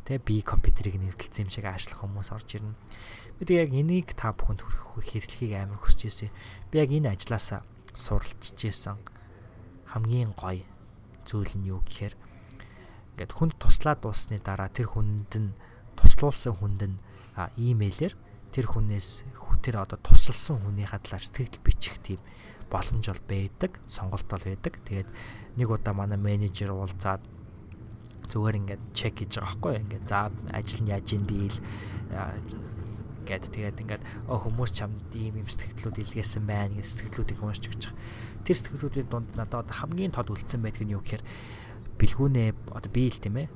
Тэ би компьютерийг нэвтэлсэн юм шиг ажиллах хүмүүс орж ирнэ. Би яг энийг та бүхэнд хэрэглэхийг амар хүсэж ирсэн. Би яг энэ ажлаасаа суралцж ирсэн. Хамгийн гоё зүйл нь юу гэхээр ингээд хүнд туслаад дуусны дараа тэр хүнд нь туслуулсан хүнд нь имэйлэр тэр хүнээс тэр одоо тусалсан хүнийхээ талаар сэтгэл бичих тийм боломж бол байдаг, сонголт бол байдаг. Тэгээд нэг удаа манай менежер уулзаад зүгээр ингээд чек хийж байгаа байхгүй ингээд за ажил нь яаж ийн бийл гэд тэгээд ингээд хүмүүс чамд ийм юм сэтгэлдлүүд илгээсэн байна гэж сэтгэлдлүүдийг уншиж өгч байгаа. Тэр сэтгэлдлүүдийн дунд надад хамгийн тод үлдсэн байдаг нь юу гэхээр бэлгүүнээ одоо бийл тийм ээ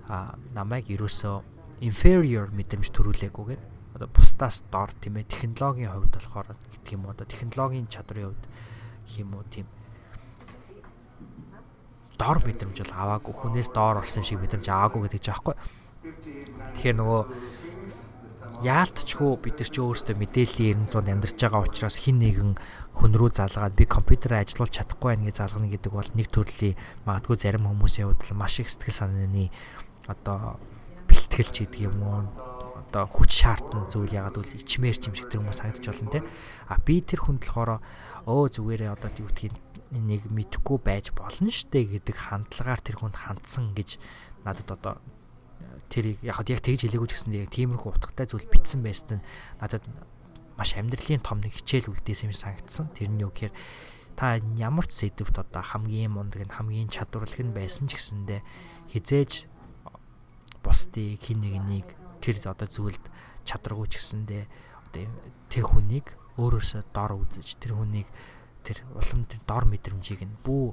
намайг ерөөсөө inferior мэдрэмж төрүүлээгүйгээд одоо бусдаас дор тийм ээ технологийн хувьд болохоор гэдэг юм одоо технологийн чадрын хувьд гэх юм уу тийм дор мэдрэмж бол аваагүй хүнээс доор орсон шиг мэдрэмж аваагүй гэдэг ч аахгүй. Тэгэхээр нөгөө яалтчгүй бид нар ч өөрсдөө мэдээллийн 900-д амьдарч байгаа учраас хин нэгэн хүн рүү залгаад би компьютерээр ажиллуулж чадахгүй байх гэж залгана гэдэг бол нэг төрлийн магадгүй зарим хүмүүсийн хувьд маш их сэтгэл санааны одоо бэлтгэлч гэдэг юм уу одоо хүч шаардсан зүйл ягаад гэвэл ичмээр ч юм шиг тэр хүмүүс санагдаж болно те. А би тэр хүнд болохоор өө зүгээрээ одоо юу гэдгийг нэг мэдхгүй байж болно штэ гэдэг хандлагаар тэр хүнд хандсан гэж надад одоо тэрийг яг яг тэгж хэлээгүй ч гэсэн яг тиймэрхүү утгатай зүйл битсэн байсан нь надад маш амьдралын том нэг хичээл үлдээсэн юм санагдсан. Тэр нь юу гэхээр та ямар ч сэдвт одоо хамгийн мундаг нь хамгийн чадварлаг нь байсан ч гэсэндээ хизээж бусдыг хин нэгнийг тэр одоо зүйлд чадргүй ч гэсэндээ одоо тэр хүнийг өөрөөсөө дор үзэж тэр хүнийг тэр улам тэр дор мэдрэмжийг нь бүү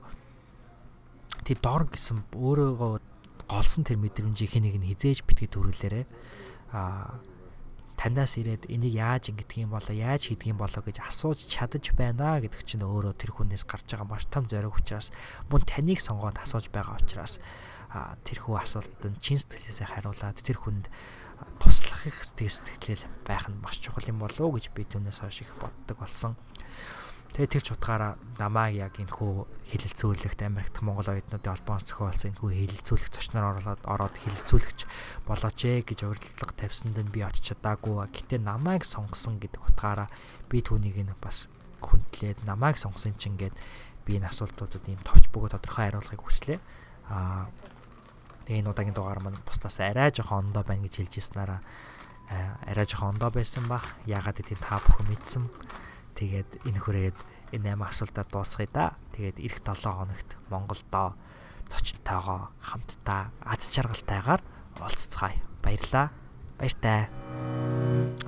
тэр дор гэсэн өөрөөгөө голсон тэр мэдрэмжийг хэнийг нь хизээж битгий төрүүлээрэ а танаас ирээд энийг яаж ингэдэг юм болоо яаж хийдэг юм болоо гэж асууж чадаж байна гэдэг чинь өөрөө тэр хүнээс гарч байгаа маш том зориг учраас мөн таныг сонгоод асууж байгаа учраас тэрхүү асуултанд чин сэтгэлээсээ хариулаад тэр хүнд туслах их сэтгэл байх нь маш чухал юм болов уу гэж би түүнээс хойш их боддог болсон. Тэгээ тэр ч утгаараа намайг яг энэ хүү хилэлцүүлэгт Америкт Монгол оюутнуудын холбоос зохиолсон энэ хүү хилэлцүүлэх зочноор ороод ороод хилэлцүүлэгч болооч ээ гэж урилга тавьсанд нь би очиж чадаагүй. Гэтэ намайг сонгосон гэдэг утгаараа би түүнийг нь бас хүндлээд намайг сонгосон чинь гээд би энэ асуултуудад ийм товч бөгөө тодорхой хариулахыг хүслээ. Аа Тэгээ энэ удаагийн дугаар маань бусдаас арай жоохон ондоо байна гэж хэлж ирснараа арай жоохон ондоо байсан ба. Яагаад гэдгийг та бүхэн мэдсэн. Тэгээд энэ хүрээд энэ 8 асуултаар дуусгая да. Тэгээд эх 7 хоногт Монголдоо зочинтойгоо хамтдаа аз жаргалтайгаар уулзцгаая. Баярлаа. Баяртай.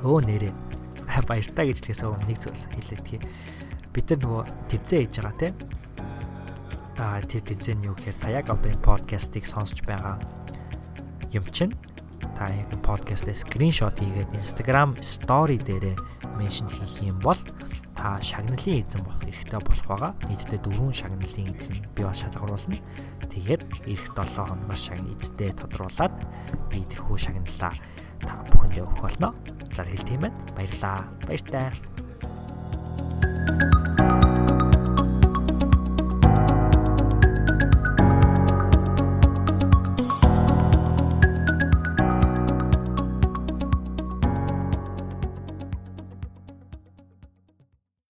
Өө нэрээ. Баяртай гэж өмнө нэг зүйлс хэлээдгий. Бид нар нөгөө тэмцээн хийж байгаа тийм аа тэр тэнцэн юу гэхээр та яг одоо энэ подкастыг сонсч байгаа юм чинь та яг подкастээ скриншот хийгээд Instagram story дээрээ меншн хийх юм бол та шагналын эзэн болох эрхтэй болох байгаа. Нийтдээ дөрвөн шагналын эзэн би бас шалгаруулна. Тэгээд эх 7 хоногоос шагнал эзэдээ тодруулаад би тэрхүү шагналаа та бүхэндээ өгөх болно. За тэгэл тийм байна. Баярлаа. Баяртай.